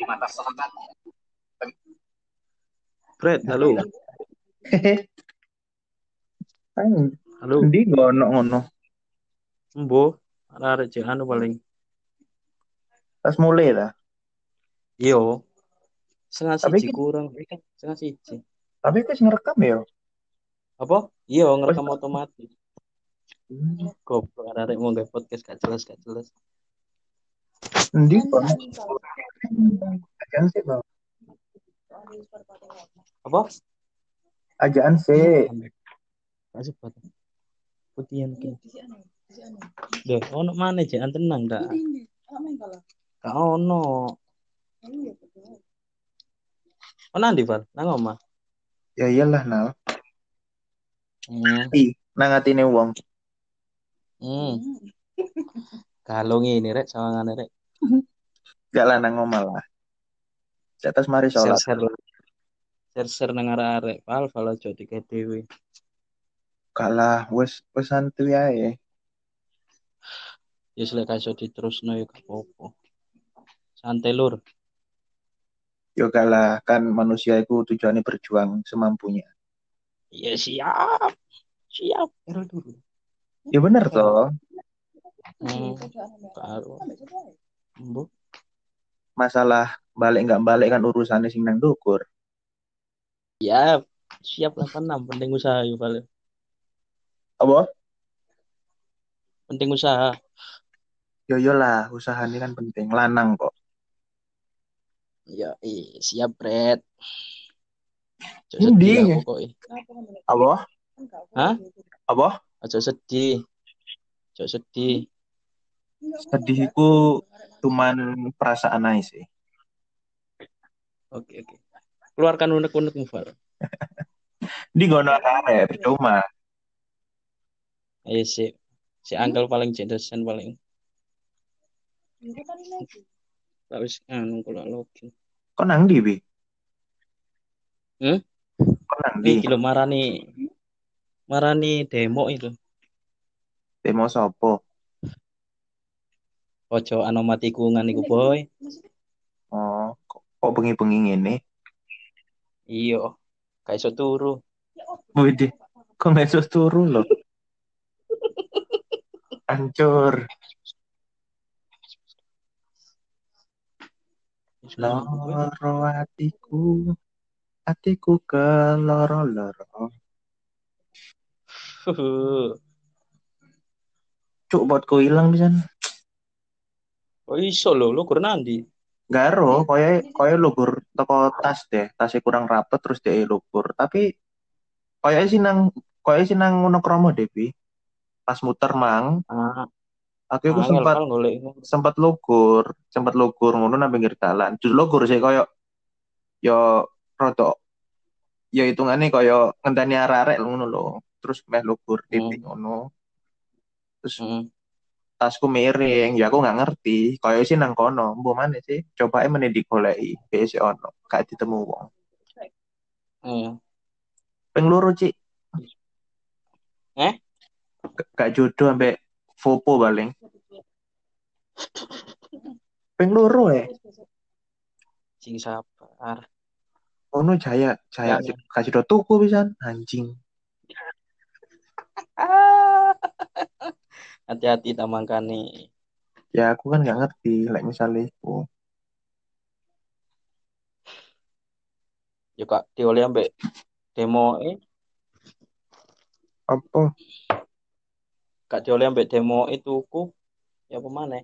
di mata selatan. Fred, halo. Halo. ndi ngono ngono. Mbo, arek cek anu paling. Pas mulai lah. Iyo. Setengah Tapi siji kurang, iki setengah siji. Tapi wis ngerekam ya. Apa? Iya, ngerekam otomatis. Goblok arek mau nge podcast gak jelas gak jelas. Ndi kok. Ajaan sih, Bang. Apa? Ajaan sih. Kasih buat. Putihan ki. Deh, ono mana jangan tenang dah. Gak ono. Ono ndi, Val? Nang omah. Ya iyalah Nal. Hmm. Ih, nang atine wong. Hmm. Kalau ngene rek sawangane rek. Gak lah nang omah lah. Di atas mari sholat. Share-share nang arek-arek. Val, Val aja dike dhewe. Gak lah, wes wes santuy ae. Ya selek iso diterusno ya gak apa-apa. Santai lur. Yo gak lah, kan manusia itu tujuannya berjuang semampunya. Ya siap. Siap. Ya bener toh. Hmm. Karo. Mbok. Masalah balik nggak balik kan urusannya sing nang dukur. Ya, siap 86 penting usaha yuk Val. Apa? Penting usaha. Yo yo lah, usaha ini kan penting. Lanang kok. Ya, eh, siap, Endi? sedih lah pokoknya. Apa? Hah? Apa? Aja sedih. Aja sedih. Sedihku cuman perasaan aja sih. Oke, oke. Keluarkan unek-unekmu, Val. Di gono arek percuma. Ayo si si Angkel paling jendesan paling. Tak wis anu kula login. Kok nang di bi? Hmm? Kok nang di? Iki lho marani marani demo itu. Demo sopo? Ojo anomati tikungan iku, boy. Oh, kok, kok bengi-bengi ngene? Iya. Gak iso turu. Wih, kok nggak iso turu loh? Hancur. Loro hatiku, hatiku ke loro-loro. Cuk, buatku hilang bisa. Oh iso lho, lu kurang nanti. Garo, koyo koyo lugur toko tas deh, tasnya kurang rapet terus dia lugur. Tapi koyo sih nang koyo sih nang ngono kromo deh, Bi. Pas muter mang, Ah, aku angel sempat sempat lugur, sempat lugur ngono nang pinggir dalan. Terus lugur sih koyo yo rodok ya hitungannya koyo ngenteni arek-arek ngono lho. Terus meh lugur titik ngono. Terus Hmm. Tasku miring, ya aku nggak ngerti. Koyo sih nang kono, mbok mana sih? Coba meneh digoleki, BC ono, gak ditemu wong. Iya. Ping loro, Cik. Eh? Gak jodoh ambek Fopo paling. Ping loro eh. Sing sabar. Ono jaya, jaya Ya. kasih do tuku pisan, anjing. Hati-hati tamangkane. Ya aku kan nggak ngerti, like misalnya iku. Yo kak dioleh ambek demo eh Apa? kak dioleh ambek demo itu ku ya apa maneh?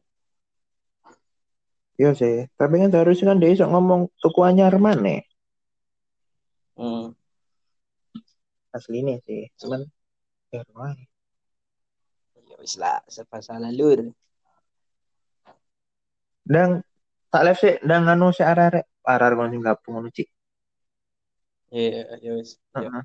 Iya sih, tapi kan seharusnya kan dia iso ngomong tuku anyar maneh. Hmm. Aslinya sih, cuman ya. Ya wis lah, serba salah lur. Dan tak live sih, dan anu si arek-arek, arek-arek ngono sing gabung ngono, Cik. Iya, ya wis. Ya. Heeh.